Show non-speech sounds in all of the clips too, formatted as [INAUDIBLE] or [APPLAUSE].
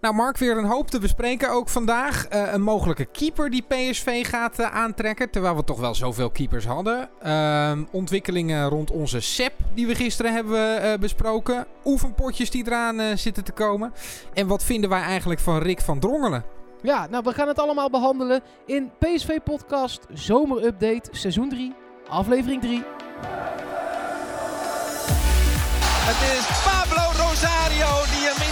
Nou, Mark, weer een hoop te bespreken ook vandaag. Uh, een mogelijke keeper die PSV gaat uh, aantrekken, terwijl we toch wel zoveel keepers hadden. Uh, ontwikkelingen rond onze SEP die we gisteren hebben uh, besproken. Oefenpotjes die eraan zitten te komen. En wat vinden wij eigenlijk van Rick van Drongelen? Ja, nou, we gaan het allemaal behandelen in PSV Podcast Zomerupdate seizoen 3, aflevering 3. Het is Pablo Rosario die hem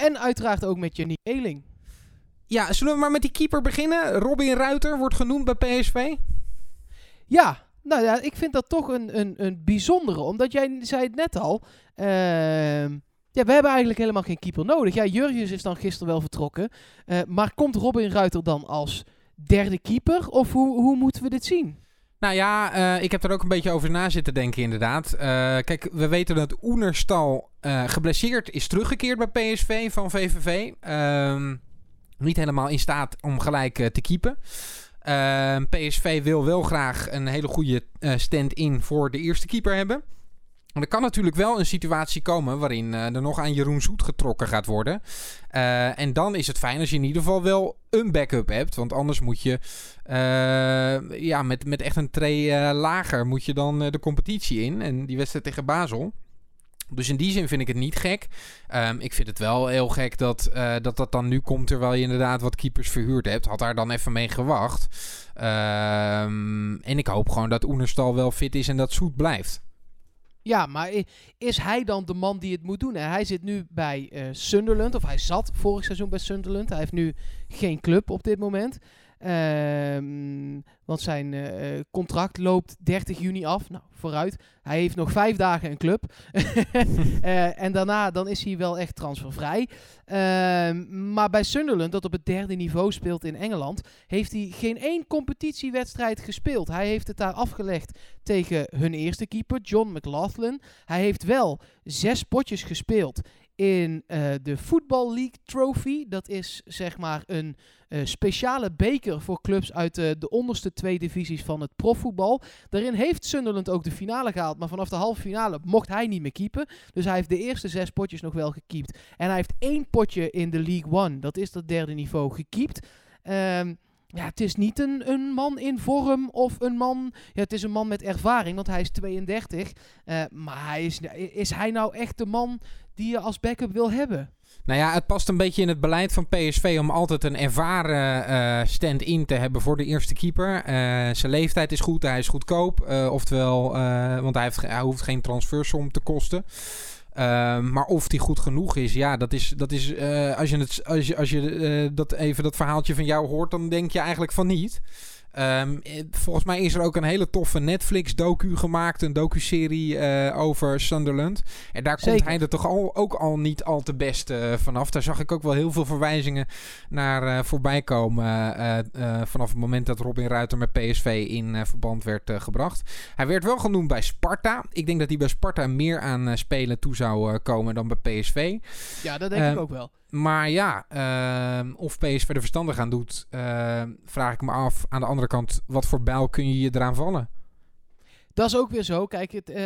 En uiteraard ook met Jenny Eeling. Ja, zullen we maar met die keeper beginnen? Robin Ruiter wordt genoemd bij PSV. Ja, nou ja, ik vind dat toch een, een, een bijzondere. Omdat jij zei het net al. Uh, ja, we hebben eigenlijk helemaal geen keeper nodig. Ja, Jurjus is dan gisteren wel vertrokken. Uh, maar komt Robin Ruiter dan als derde keeper? Of hoe, hoe moeten we dit zien? Nou ja, uh, ik heb er ook een beetje over na zitten denken inderdaad. Uh, kijk, we weten dat Oenerstal uh, geblesseerd is teruggekeerd bij PSV van VVV. Ehm, niet helemaal in staat om gelijk te keepen. Ehm, PSV wil wel graag een hele goede stand-in voor de eerste keeper hebben. Er kan natuurlijk wel een situatie komen waarin uh, er nog aan Jeroen Zoet getrokken gaat worden. Uh, en dan is het fijn als je in ieder geval wel een backup hebt. Want anders moet je uh, ja, met, met echt een tree lager moet je dan de competitie in. En die wedstrijd tegen Basel. Dus in die zin vind ik het niet gek. Um, ik vind het wel heel gek dat, dat dat dan nu komt terwijl je inderdaad wat keepers verhuurd hebt. Had daar dan even mee gewacht. Um, en ik hoop gewoon dat Oenerstal wel fit is en dat Zoet blijft. Ja, maar is hij dan de man die het moet doen? hij zit nu bij uh, Sunderland, of hij zat vorig seizoen bij Sunderland. Hij heeft nu geen club op dit moment. Um, want zijn uh, contract loopt 30 juni af. Nou, vooruit. Hij heeft nog vijf dagen een club. uh, [LAUGHS] en daarna dan is hij wel echt transfervrij. Uh, maar bij Sunderland, dat op het derde niveau speelt in Engeland, heeft hij geen één competitiewedstrijd gespeeld. Hij heeft het daar afgelegd tegen hun eerste keeper, John McLaughlin. Hij heeft wel zes potjes gespeeld in uh, de Football League Trophy. Dat is zeg maar een uh, speciale beker voor clubs uit uh, de onderste twee divisies van het profvoetbal. Daarin heeft Sunderland ook de finale gehaald, maar vanaf de halve finale mocht hij niet meer keepen. Dus hij heeft de eerste zes potjes nog wel gekiept. En hij heeft één potje in de League One, dat is dat derde niveau, gekiept. Um, ja, het is niet een, een man in vorm of een man. Ja, het is een man met ervaring, want hij is 32. Uh, maar hij is, is hij nou echt de man die je als backup wil hebben? Nou ja, het past een beetje in het beleid van PSV om altijd een ervaren uh, stand-in te hebben voor de eerste keeper. Uh, zijn leeftijd is goed, hij is goedkoop. Uh, oftewel, want hij, heeft, hij hoeft geen transfersom te kosten. Uh, maar of die goed genoeg is, ja, dat is. Dat is als je, het, als je, als je dat even dat verhaaltje van jou hoort, dan denk je eigenlijk van niet. Um, volgens mij is er ook een hele toffe Netflix-docu gemaakt. Een docu-serie uh, over Sunderland. En daar Zeker. komt hij er toch al, ook al niet al te best uh, vanaf. Daar zag ik ook wel heel veel verwijzingen naar uh, voorbij komen. vanaf het moment dat Robin Ruiter met PSV in verband werd gebracht. Hij werd wel genoemd bij Sparta. Ik denk dat hij bij Sparta meer aan spelen toe zou komen dan bij PSV. Ja, dat denk ik ook wel. Maar ja, uh, of PSV er verstandig aan doet, vraag ik me af. Aan de andere kant, wat voor bijl kun je je eraan vallen? Dat is ook weer zo. Kijk, het, uh,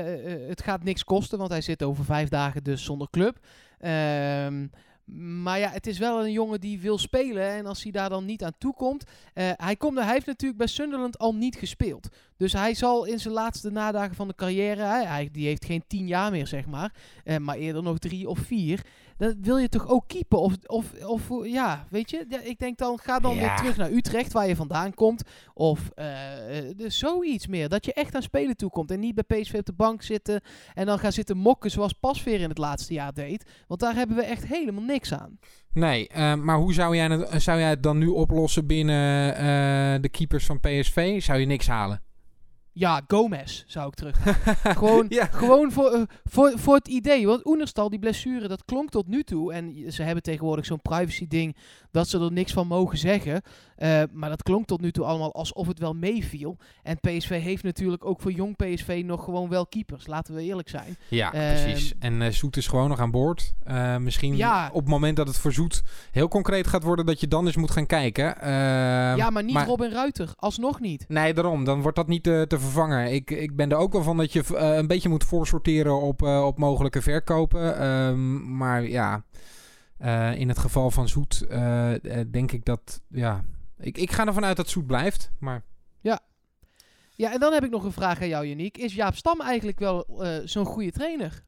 het gaat niks kosten, want hij zit over vijf dagen dus zonder club. Ehm, maar ja, het is wel een jongen die wil spelen. En als hij daar dan niet aan toe komt. Uh, hij, komt hij heeft natuurlijk bij Sunderland al niet gespeeld. Dus hij zal in zijn laatste nadagen van de carrière. Hij, hij die heeft geen tien jaar meer, zeg maar. Uh, maar eerder nog drie of vier dan wil je toch ook keepen? Of, of, of ja, weet je? Ja, ik denk dan, ga dan ja. weer terug naar Utrecht, waar je vandaan komt. Of uh, dus zoiets meer. Dat je echt aan spelen toekomt. En niet bij PSV op de bank zitten en dan gaan zitten mokken zoals Pasveer in het laatste jaar deed. Want daar hebben we echt helemaal niks aan. Nee, uh, maar hoe zou jij, het, zou jij het dan nu oplossen binnen uh, de keepers van PSV? Zou je niks halen? Ja, Gomez zou ik terug. [LAUGHS] gewoon Ja. gewoon voor, eh, voor, voor het idee. Want Oenerstal, die blessure, dat klonk tot nu toe. En ze hebben tegenwoordig zo'n privacy ding dat ze er niks van mogen zeggen. Eh, maar dat klonk tot nu toe allemaal alsof het wel meeviel. En PSV heeft natuurlijk ook voor jong PSV nog gewoon wel keepers. Laten we eerlijk zijn. Ja, Ehm, precies. En eh, Zoet is gewoon nog aan boord. Misschien Ja. op het moment dat het voor Zoet heel concreet gaat worden, dat je dan eens moet gaan kijken. Ehm, ja, maar niet Robin Ruiter. Alsnog niet. Nee, daarom. Dan wordt dat niet te vervangen. Ik, ik ben er ook wel van dat je eh, een beetje moet voorsorteren op, eh, op mogelijke verkopen. Ehm, maar ja, eh, in het geval van Zoet denk ik dat... Ja, ik, ik ga ervan uit dat Zoet blijft. Maar Ja, en dan heb ik nog een vraag aan jou, Janiek. Is Jaap Stam eigenlijk wel zo'n goede trainer?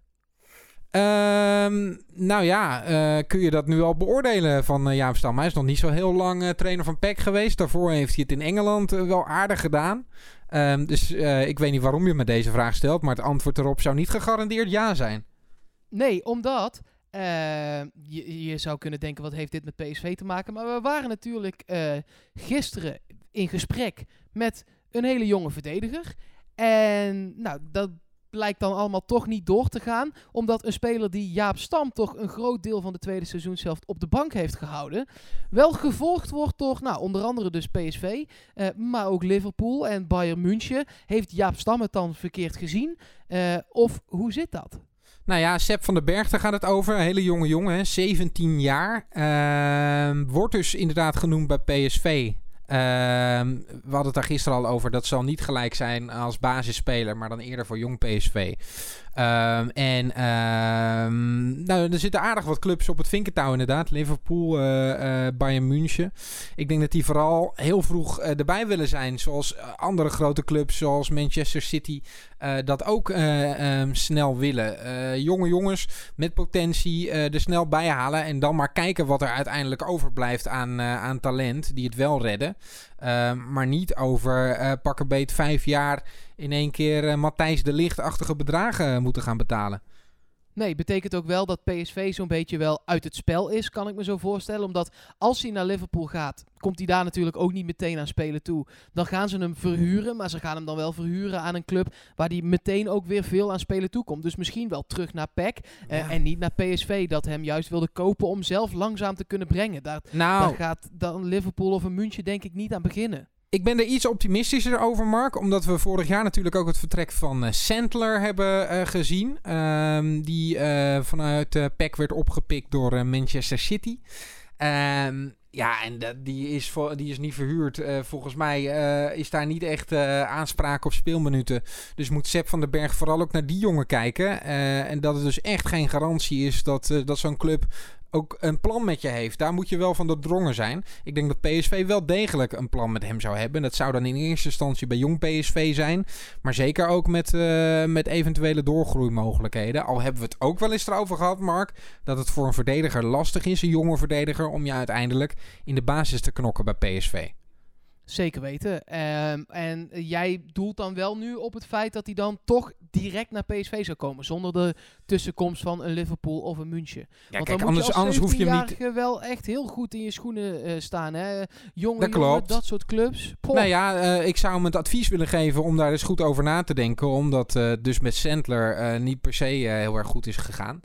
Ehm, nou ja, kun je dat nu al beoordelen van Jaap Stam? Hij is nog niet zo heel lang trainer van PEC geweest. Daarvoor heeft hij het in Engeland wel aardig gedaan. Ehm, dus eh, ik weet niet waarom je me deze vraag stelt, maar het antwoord erop zou niet gegarandeerd ja zijn. Nee, omdat eh, je, zou kunnen denken, wat heeft dit met PSV te maken? Maar we waren natuurlijk eh, gisteren in gesprek met een hele jonge verdediger. En nou, dat blijkt dan allemaal toch niet door te gaan. Omdat een speler die Jaap Stam toch een groot deel van de tweede seizoenshelft op de bank heeft gehouden. Wel gevolgd wordt door nou, onder andere dus PSV. eh, maar ook Liverpool en Bayern München. Heeft Jaap Stam het dan verkeerd gezien? Eh, of hoe zit dat? Nou ja, Sepp van den Berg, daar gaat het over. Een hele jonge jongen, hè, 17 jaar. Ehm, wordt dus inderdaad genoemd bij PSV. Ehm, we hadden het daar gisteren al over. Dat zal niet gelijk zijn als basisspeler, maar dan eerder voor jong PSV. Ehm, en ehm, nou, er zitten aardig wat clubs op het vinkentouw inderdaad. Liverpool, eh, eh, Bayern München. Ik denk dat die vooral heel vroeg eh, erbij willen zijn. Zoals andere grote clubs, zoals Manchester City, dat ook eh, ehm, snel willen. Jonge jongens met potentie er snel bij halen. En dan maar kijken wat er uiteindelijk overblijft aan, aan talent. Die het wel redden. Ehm, maar niet over eh pakken vijf jaar in één keer eh, Matthijs de Lichtachtige bedragen moeten gaan betalen. Nee, betekent ook wel dat PSV zo'n beetje wel uit het spel is, kan ik me zo voorstellen. Omdat als hij naar Liverpool gaat, komt hij daar natuurlijk ook niet meteen aan spelen toe. Dan gaan ze hem verhuren, maar ze gaan hem dan wel verhuren aan een club waar hij meteen ook weer veel aan spelen toe komt. Dus misschien wel terug naar PEC eh, Ja. en niet naar PSV, dat hem juist wilde kopen om zelf langzaam te kunnen brengen. Daar, Nou, daar gaat dan Liverpool of een München denk ik niet aan beginnen. Ik ben er iets optimistischer over, Mark. Omdat we vorig jaar natuurlijk ook het vertrek van eh, Sandler hebben eh, gezien. Ehm, die eh, vanuit eh PEC werd opgepikt door Manchester City. Ehm, ja, en die, is die is niet verhuurd. Volgens mij is daar niet echt aanspraak op speelminuten. Dus moet Sepp van den Berg vooral ook naar die jongen kijken. En dat het dus echt geen garantie is dat, dat zo'n club ook een plan met je heeft. Daar moet je wel van doordrongen zijn. Ik denk dat PSV wel degelijk een plan met hem zou hebben. Dat zou dan in eerste instantie bij jong PSV zijn. Maar zeker ook met, eh, met eventuele doorgroeimogelijkheden. Al hebben we het ook wel eens erover gehad, Mark. Dat het voor een verdediger lastig is, een jonge verdediger, om je uiteindelijk in de basis te knokken bij PSV. Zeker weten. Ehm, en jij doelt dan wel nu op het feit dat hij dan toch direct naar PSV zou komen. Zonder de tussenkomst van een Liverpool of een München. Ja, Want kijk, dan anders, moet je anders hoef je hem niet... 17-jarige wel echt heel goed in je schoenen eh, staan. Hè? Jonge Dat jongen, klopt. dat soort clubs. Poh. Nou ja, eh, ik zou hem het advies willen geven om daar eens goed over na te denken. Omdat eh dus met Sandler niet per se heel erg goed is gegaan.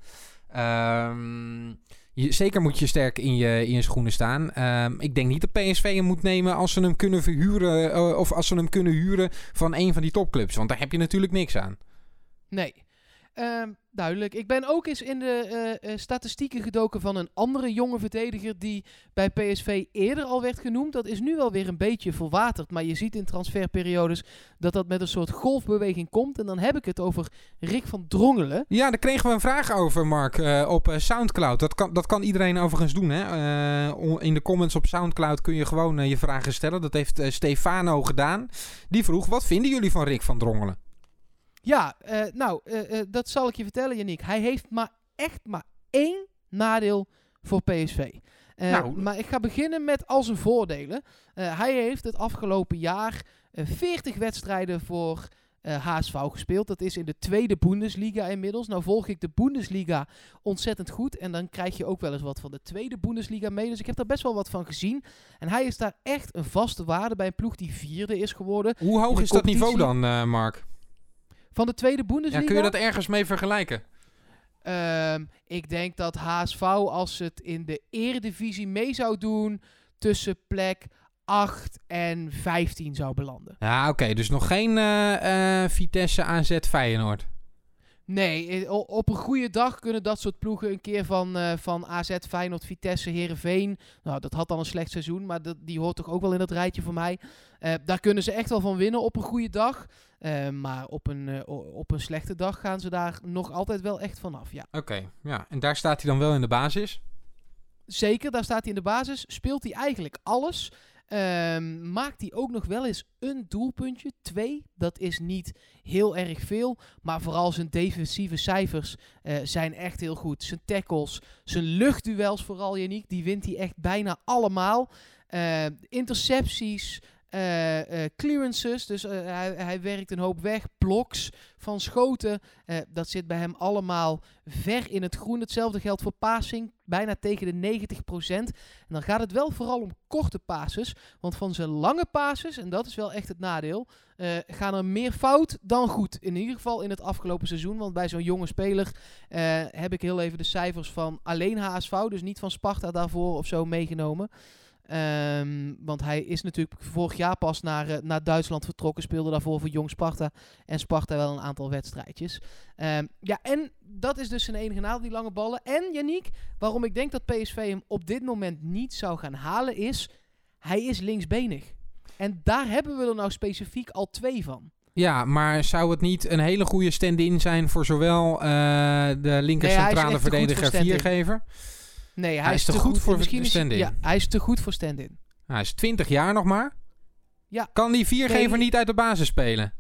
Ehm, je, zeker moet je sterk in je, in je schoenen staan. Ehm, ik denk niet dat PSV hem moet nemen als ze hem kunnen verhuren. eh, of als ze hem kunnen huren van een van die topclubs. Want daar heb je natuurlijk niks aan. Nee. Ehm, duidelijk. Ik ben ook eens in de eh, eh, statistieken gedoken van een andere jonge verdediger die bij PSV eerder al werd genoemd. Dat is nu alweer een beetje verwaterd. Maar je ziet in transferperiodes dat dat met een soort golfbeweging komt. En dan heb ik het over Rick van Drongelen. Ja, daar kregen we een vraag over, Mark, eh, op Soundcloud. Dat kan, dat kan iedereen overigens doen. Hè? In de comments op Soundcloud kun je gewoon je vragen stellen. Dat heeft Stefano gedaan. Die vroeg, wat vinden jullie van Rick van Drongelen? Ja, eh, nou, eh, eh, dat zal ik je vertellen, Yannick. Hij heeft maar echt maar één nadeel voor PSV. Nou. Maar ik ga beginnen met al zijn voordelen. Hij heeft het afgelopen jaar eh, 40 wedstrijden voor HSV gespeeld. Dat is in de tweede Bundesliga inmiddels. Nou volg ik de Bundesliga ontzettend goed. En dan krijg je ook wel eens wat van de tweede Bundesliga mee. Dus ik heb daar best wel wat van gezien. En hij is daar echt een vaste waarde bij een ploeg die vierde is geworden. Hoe hoog is dat niveau dan, Mark? Van de tweede Ja, Bundesliga. kun je dat ergens mee vergelijken? Ehm, ik denk dat HSV, als het in de eredivisie mee zou doen, tussen plek 8 en 15 zou belanden. Ja, oké. dus nog geen eh, eh, Vitesse AZ Feyenoord. Nee, op een goede dag kunnen dat soort ploegen een keer van, eh, van AZ, Feyenoord, Vitesse, Herenveen. Nou, dat had dan een slecht seizoen, maar dat, die hoort toch ook wel in dat rijtje voor mij. Eh, daar kunnen ze echt wel van winnen op een goede dag. Eh, maar op een, op een slechte dag gaan ze daar nog altijd wel echt vanaf. Ja, Oké, ja. En daar staat hij dan wel in de basis? zeker. Daar staat hij in de basis. Speelt hij eigenlijk alles. Ehm, maakt hij ook nog wel eens een doelpuntje? Twee. Dat is niet heel erg veel. Maar vooral zijn defensieve cijfers eh, zijn echt heel goed. Zijn tackles, zijn luchtduels vooral, Yannick. Die wint hij echt bijna allemaal. Eh, intercepties, eh, eh, clearances. Dus eh, hij, hij werkt een hoop weg. Blocks van schoten. dat zit bij hem allemaal ver in het groen. Hetzelfde geldt voor passing. Bijna tegen de 90%. En dan gaat het wel vooral om korte passes. Want van zijn lange passes, en dat is wel echt het nadeel, gaan er meer fout dan goed. In ieder geval in het afgelopen seizoen. Want bij zo'n jonge speler heb ik heel even de cijfers van alleen HSV, dus niet van Sparta daarvoor of zo meegenomen. Ehm, want hij is natuurlijk vorig jaar pas naar, eh, naar Duitsland vertrokken. Speelde daarvoor voor Jong Sparta. En Sparta wel een aantal wedstrijdjes. Ehm, ja, en dat is dus zijn enige nadeel, die lange ballen. En Yannick, waarom ik denk dat PSV hem op dit moment niet zou gaan halen, is hij is linksbenig. En daar hebben we er nou specifiek al twee van. Ja, maar zou het niet een hele goede stand-in zijn voor zowel eh, de linker centrale verdediger viergever? Nee, hij, Hij is, is te goed goed voor stand-in. Ja, hij is te goed voor stand-in. Hij is 20 jaar nog maar. Ja. Kan die viergever Nee. niet uit de basis spelen?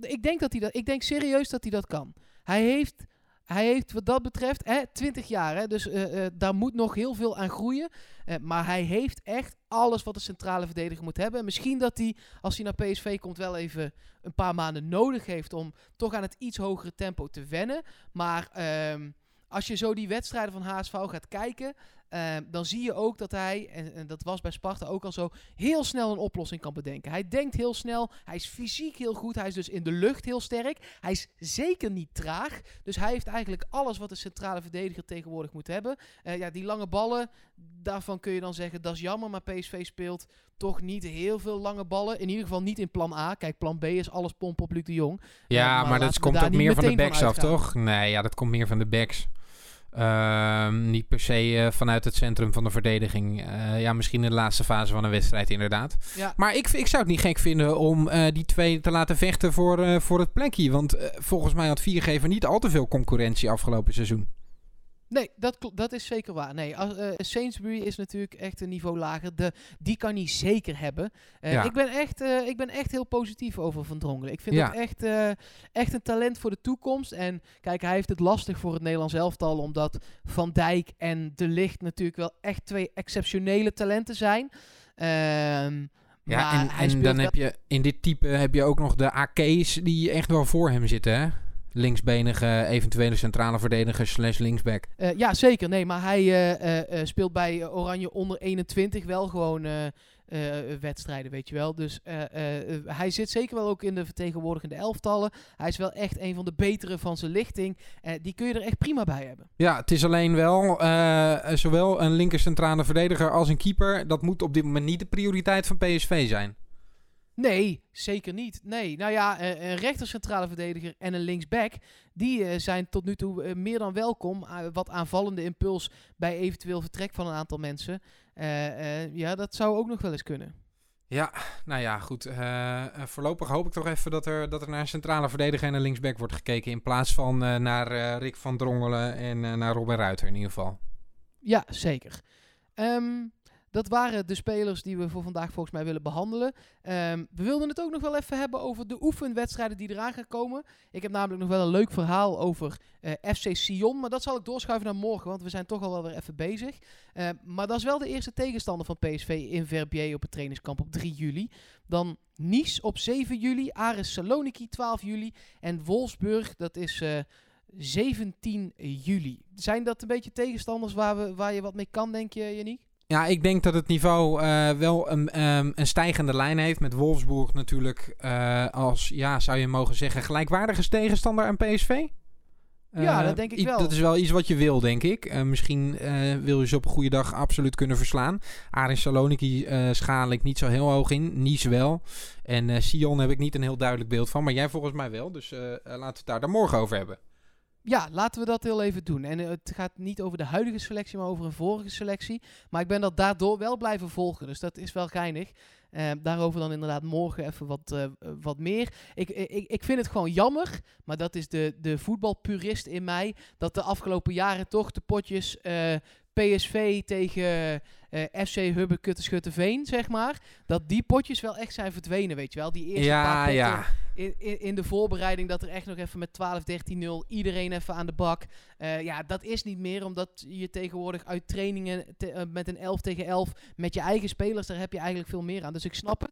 Ik denk, dat hij dat, ik denk serieus dat hij dat kan. Hij heeft, hij heeft wat dat betreft hè, 20 jaar. Hè, dus eh, eh, daar moet nog heel veel aan groeien. Eh, maar hij heeft echt alles wat een centrale verdediger moet hebben. En misschien dat hij, als hij naar PSV komt, wel even een paar maanden nodig heeft om toch aan het iets hogere tempo te wennen. Maar ehm, als je zo die wedstrijden van HSV gaat kijken, ehm, dan zie je ook dat hij, en, en dat was bij Sparta ook al zo, heel snel een oplossing kan bedenken. Hij denkt heel snel, hij is fysiek heel goed, hij is dus in de lucht heel sterk. Hij is zeker niet traag, dus hij heeft eigenlijk alles wat een centrale verdediger tegenwoordig moet hebben. Eh, ja, die lange ballen, daarvan kun je dan zeggen, dat is jammer, maar PSV speelt toch niet heel veel lange ballen. In ieder geval niet in plan A. Kijk, plan B is alles pompen op Luc de Jong. Ja, maar maar, laten dat komt ook meer van de backs af, toch? Nee, ja, dat komt meer van de backs. Ehm, niet per se eh, vanuit het centrum van de verdediging. Eh, ja, misschien in de laatste fase van een wedstrijd, inderdaad. Ja, Maar ik, ik zou het niet gek vinden om eh, die twee te laten vechten voor, voor het plekje. Want volgens mij had Viergever niet al te veel concurrentie afgelopen seizoen. Nee, dat, dat is zeker waar. Nee, als, eh, Sainsbury is natuurlijk echt een niveau lager. De, die kan hij zeker hebben. Eh, Ja. ik, ben echt, eh, ik ben echt heel positief over Van Drongelen. Ik vind Ja. het echt, echt een talent voor de toekomst. En kijk, hij heeft het lastig voor het Nederlands elftal. Omdat Van Dijk en De Ligt natuurlijk wel echt twee exceptionele talenten zijn. Ehm, Ja, maar en, en dan heb je in dit type heb je ook nog de AK's die echt wel voor hem zitten, hè? Linksbenige, eventuele centrale verdediger slash linksback. Eh, ja, zeker. Nee, maar hij eh, eh, speelt bij Oranje onder 21 wel gewoon wedstrijden, weet je wel. Dus hij zit zeker wel ook in de vertegenwoordigende elftallen. Hij is wel echt een van de betere van zijn lichting. Die kun je er echt prima bij hebben. Ja, het is alleen wel zowel een linker centrale verdediger als een keeper. Dat moet op dit moment niet de prioriteit van PSV zijn. Nee, zeker niet. Nee, nou ja, eh, een rechter centrale verdediger en een linksback, die eh, zijn tot nu toe eh, meer dan welkom. Wat aanvallende impuls bij eventueel vertrek van een aantal mensen. Ja, dat zou ook nog wel eens kunnen. Ja, nou ja, goed. voorlopig hoop ik toch even dat er, dat er naar een centrale verdediger en een linksback wordt gekeken. In plaats van naar Rick van Drongelen en naar Robin Ruiter in ieder geval. Ja, zeker. Ehm, dat waren de spelers die we voor vandaag volgens mij willen behandelen. Ehm, we wilden het ook nog wel even hebben over de oefenwedstrijden die eraan gaan komen. Ik heb namelijk nog wel een leuk verhaal over eh, FC Sion. Maar dat zal ik doorschuiven naar morgen, want we zijn toch al wel weer even bezig. Eh, maar dat is wel de eerste tegenstander van PSV in Verbier op het trainingskamp op 3 juli. Dan Nice op 7 juli, Ares Saloniki 12 juli en Wolfsburg, dat is... eh, 17 juli. Zijn dat een beetje tegenstanders waar, we, waar je wat mee kan, denk je, Yannick? Ja, ik denk dat het niveau eh, wel een, ehm, een stijgende lijn heeft. Met Wolfsburg natuurlijk eh, als, ja, zou je mogen zeggen, gelijkwaardige tegenstander aan PSV. Ja, Eh, dat denk ik wel. Dat is wel iets wat je wil, denk ik. Misschien wil je ze op een goede dag absoluut kunnen verslaan. Aris Saloniki schaal ik niet zo heel hoog in. Nice wel. En Sion heb ik niet een heel duidelijk beeld van. Maar jij volgens mij wel. Dus laten we het daar dan morgen over hebben. Ja, laten we dat heel even doen. En eh, het gaat niet over de huidige selectie, maar over een vorige selectie. Maar ik ben dat daardoor wel blijven volgen. Dus dat is wel geinig. Eh, daarover dan inderdaad morgen even wat, eh, wat meer. Ik, ik, ik vind het gewoon jammer, maar dat is de, de voetbalpurist in mij, dat de afgelopen jaren toch de potjes PSV tegen FC Hubbe Kuttenschutteveen, zeg maar, dat die potjes wel echt zijn verdwenen, weet je wel. Die eerste paar Ja, potten ja. in, in, in de voorbereiding dat er echt nog even met 12, 13-0 iedereen even aan de bak. Eh, ja, dat is niet meer, omdat je tegenwoordig uit trainingen te- eh, met een 11 tegen 11 met je eigen spelers, daar heb je eigenlijk veel meer aan. Dus ik snap het.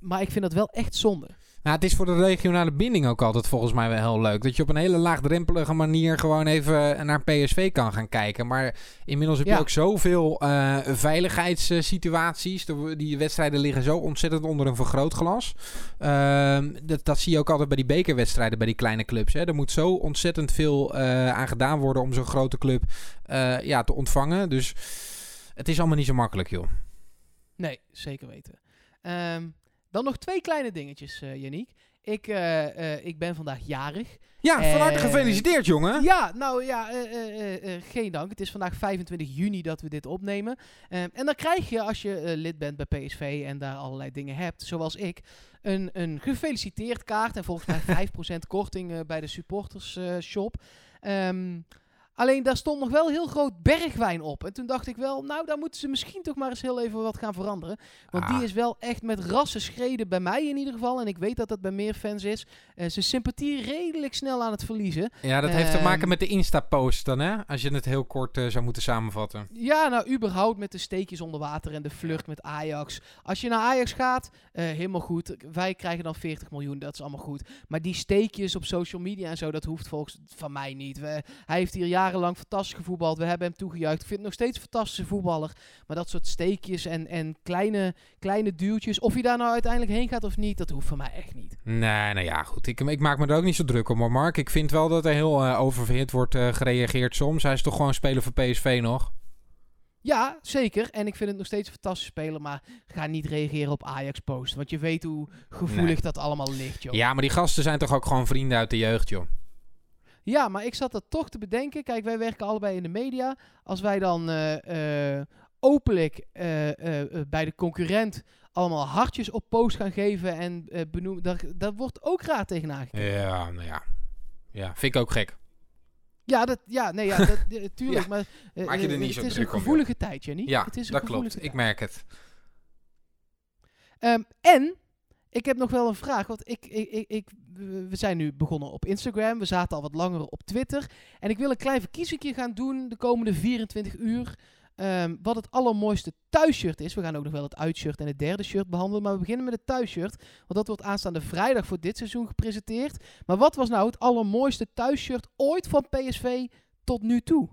Maar, ik vind dat wel echt zonde. Nou, het is voor de regionale binding ook altijd volgens mij wel heel leuk. Dat je op een hele laagdrempelige manier gewoon even naar PSV kan gaan kijken. Maar inmiddels heb je Ja. ook zoveel eh veiligheidssituaties. Die wedstrijden liggen zo ontzettend onder een vergrootglas. Ehm, dat, dat zie je ook altijd bij die bekerwedstrijden bij die kleine clubs. Hè. Er moet zo ontzettend veel eh, aan gedaan worden om zo'n grote club eh, ja, te ontvangen. Dus het is allemaal niet zo makkelijk, joh. Nee, zeker weten. Ehm, dan nog twee kleine dingetjes, Yannick. Ik, eh, eh, ik ben vandaag jarig. Ja, van harte gefeliciteerd, jongen. Ja, nou ja, geen dank. Het is vandaag 25 juni dat we dit opnemen. Ehm, en dan krijg je, als je lid bent bij PSV en daar allerlei dingen hebt, zoals ik, een, een gefeliciteerd kaart. En volgens mij [LAUGHS] 5% korting bij de supporters shop. Ehm, alleen daar stond nog wel heel groot bergwijn op. En toen dacht ik wel, nou, daar moeten ze misschien toch maar eens heel even wat gaan veranderen. Want Ah. die is wel echt met rassen schreden bij mij in ieder geval. En ik weet dat dat bij meer fans is. Eh zijn sympathie redelijk snel aan het verliezen. Ja, dat heeft te Ehm, maken met de Insta-post dan, hè? Als je het heel kort eh, zou moeten samenvatten. Ja, nou, überhaupt met de steekjes onder water en de vlucht met Ajax. Als je naar Ajax gaat, eh, helemaal goed. Wij krijgen dan 40 miljoen, dat is allemaal goed. Maar die steekjes op social media en zo, dat hoeft volgens van mij niet. We, hij heeft hier jarenlang fantastisch gevoetbald. We hebben hem toegejuicht. Ik vind hem nog steeds een fantastische voetballer. Maar dat soort steekjes en, en kleine, kleine duwtjes, of hij daar nou uiteindelijk heen gaat of niet, dat hoeft van mij echt niet. Nee, nou ja, goed. Ik, ik maak me er ook niet zo druk om, hoor, Mark. Ik vind wel dat er heel eh oververhit wordt eh, gereageerd soms. Hij is toch gewoon speler voor PSV nog? Ja, zeker. En ik vind het nog steeds een fantastische speler. Maar ga niet reageren op Ajax-post. Want je weet hoe gevoelig Nee. dat allemaal ligt, joh. Ja, maar die gasten zijn toch ook gewoon vrienden uit de jeugd, joh. Ja, maar ik zat dat toch te bedenken. Kijk, wij werken allebei in de media. Als wij dan eh, eh, openlijk eh, bij de concurrent allemaal hartjes op post gaan geven en benoemen, dat, dat wordt ook raar tegenaan gekeken. Ja, nou ja. Ja, vind ik ook gek. Ja, dat, ja, nee, ja, dat, [LAUGHS] tuurlijk. Ja, maar maak je er niet het is een gevoelige tijd, Jenny. Ja, het is een dat klopt. Ik merk het. Ehm, en ik heb nog wel een vraag. Want ik, ik, ik, we zijn nu begonnen op Instagram. We zaten al wat langer op Twitter. En ik wil een klein verkiezingje gaan doen de komende 24 uur. ehm, wat het allermooiste thuisshirt is. We gaan ook nog wel het uitshirt en het derde shirt behandelen. Maar we beginnen met het thuisshirt. Want dat wordt aanstaande vrijdag voor dit seizoen gepresenteerd. Maar wat was nou het allermooiste thuisshirt ooit van PSV tot nu toe?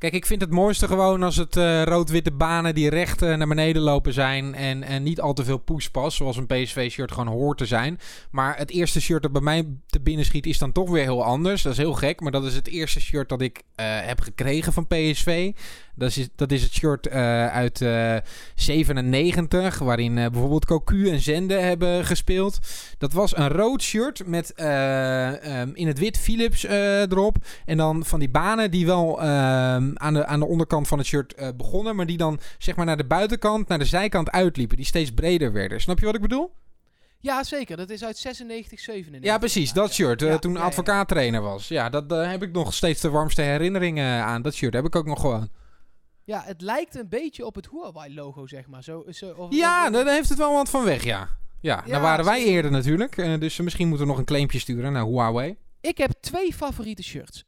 Kijk, ik vind het mooiste gewoon als het eh, rood-witte banen die recht eh, naar beneden lopen zijn. En, en niet al te veel poespas, zoals een PSV-shirt gewoon hoort te zijn. Maar het eerste shirt dat bij mij te binnen schiet is dan toch weer heel anders. Dat is heel gek, maar dat is het eerste shirt dat ik eh, heb gekregen van PSV. Dat is, dat is het shirt uit eh 97, waarin bijvoorbeeld Cocu en Zende hebben gespeeld. Dat was een rood shirt met eh, ehm, in het wit Philips erop. En dan van die banen die wel ehm, aan, de, aan de onderkant van het shirt eh, begonnen. Maar die dan zeg maar naar de buitenkant, naar de zijkant uitliepen. Die steeds breder werden. Snap je wat ik bedoel? Ja, zeker. Dat is uit 96, 97. Ja, precies. Dat shirt. eh, Ja, toen ja, ja. advocaattrainer was. Ja, dat eh, heb ik nog steeds de warmste herinneringen aan. Dat shirt heb ik ook nog gewoon. Ja, het lijkt een beetje op het Huawei-logo, zeg maar. Zo, zo, of- Ja, of- daar heeft het wel wat van weg, ja. Ja, Ja, daar waren wij eerder natuurlijk. dus misschien moeten we nog een claimpje sturen naar Huawei. Ik heb twee favoriete shirts.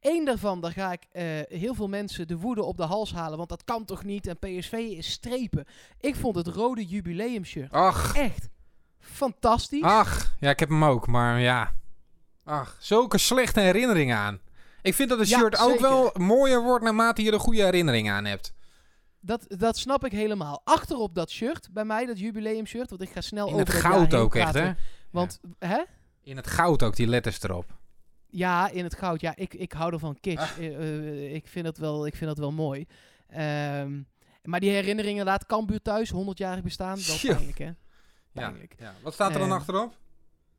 Eén daarvan, daar ga ik eh, heel veel mensen de woede op de hals halen. Want dat kan toch niet? En PSV is strepen. Ik vond het rode jubileumshirt Ach, echt fantastisch. ach. Ja, ik heb hem ook, maar ja. Ach, zulke slechte herinneringen aan. Ik vind dat het Ja, shirt ook wel mooier wordt naarmate je er goede herinneringen aan hebt. Dat, dat snap ik helemaal. Achterop dat shirt, bij mij, dat jubileumshirt. Want ik ga snel In over het goud ook echt, hè? Want, hè? In het goud ook, die letters erop. Ja, in het goud. Ja, ik, ik hou ervan kitsch. Eh, ik, vind dat wel, ik vind dat wel mooi. Ehm, maar die herinneringen, laat Cambuur thuis, 100-jarig bestaan. Wel pijnlijk, hè? Ja, Pijnlijk. ja. Wat staat er dan Eh, achterop?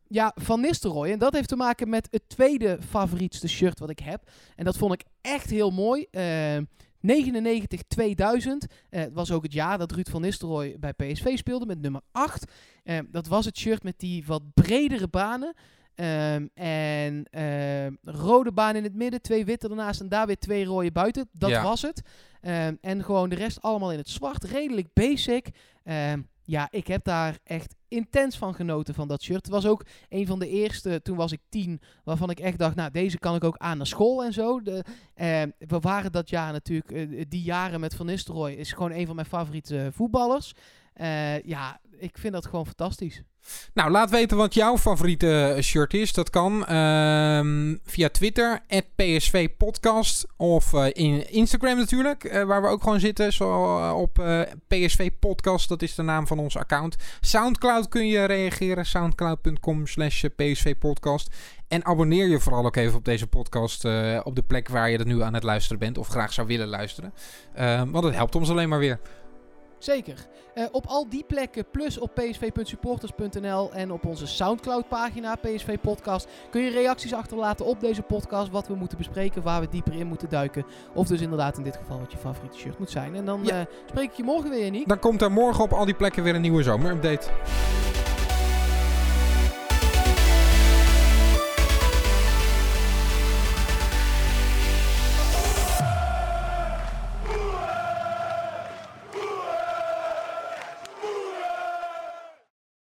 Ja, Van Nistelrooy. En dat heeft te maken met het tweede favorietste shirt wat ik heb. En dat vond ik echt heel mooi. Ehm 99-2000. Eh, het was ook het jaar dat Ruud van Nistelrooy bij PSV speelde met nummer 8. Ehm, dat was het shirt met die wat bredere banen. Ehm, en ehm, rode baan in het midden, twee witte ernaast en daar weer twee rode buiten. Dat Ja. was het. Ehm, en gewoon de rest allemaal in het zwart. Redelijk basic. Ja, ik heb daar echt intens van genoten van dat shirt. Het was ook een van de eerste, toen was ik tien, waarvan ik echt dacht, nou, deze kan ik ook aan naar school en zo. De, eh, we waren dat jaar natuurlijk, eh, die jaren met Van Nistelrooy is gewoon een van mijn favoriete voetballers. Eh, ja, ik vind dat gewoon fantastisch. Nou, laat weten wat jouw favoriete shirt is. Dat kan ehm, via Twitter, PSV Podcast. Of eh, in Instagram natuurlijk, eh, waar we ook gewoon zitten. Zo eh, op eh, PSV Podcast, dat is de naam van ons account. Soundcloud kun je reageren, soundcloud.com slash PSV Podcast. En abonneer je vooral ook even op deze podcast eh, op de plek waar je er nu aan het luisteren bent. Of graag zou willen luisteren. Eh, want het helpt ons alleen maar weer. Zeker. Eh, op al die plekken, plus op psv.supporters.nl en op onze Soundcloud-pagina, PSV Podcast, kun je reacties achterlaten op deze podcast, wat we moeten bespreken, waar we dieper in moeten duiken. Of dus inderdaad in dit geval wat je favoriete shirt moet zijn. En dan Ja. eh, spreek ik je morgen weer, Niek. Dan komt er morgen op al die plekken weer een nieuwe zomerupdate.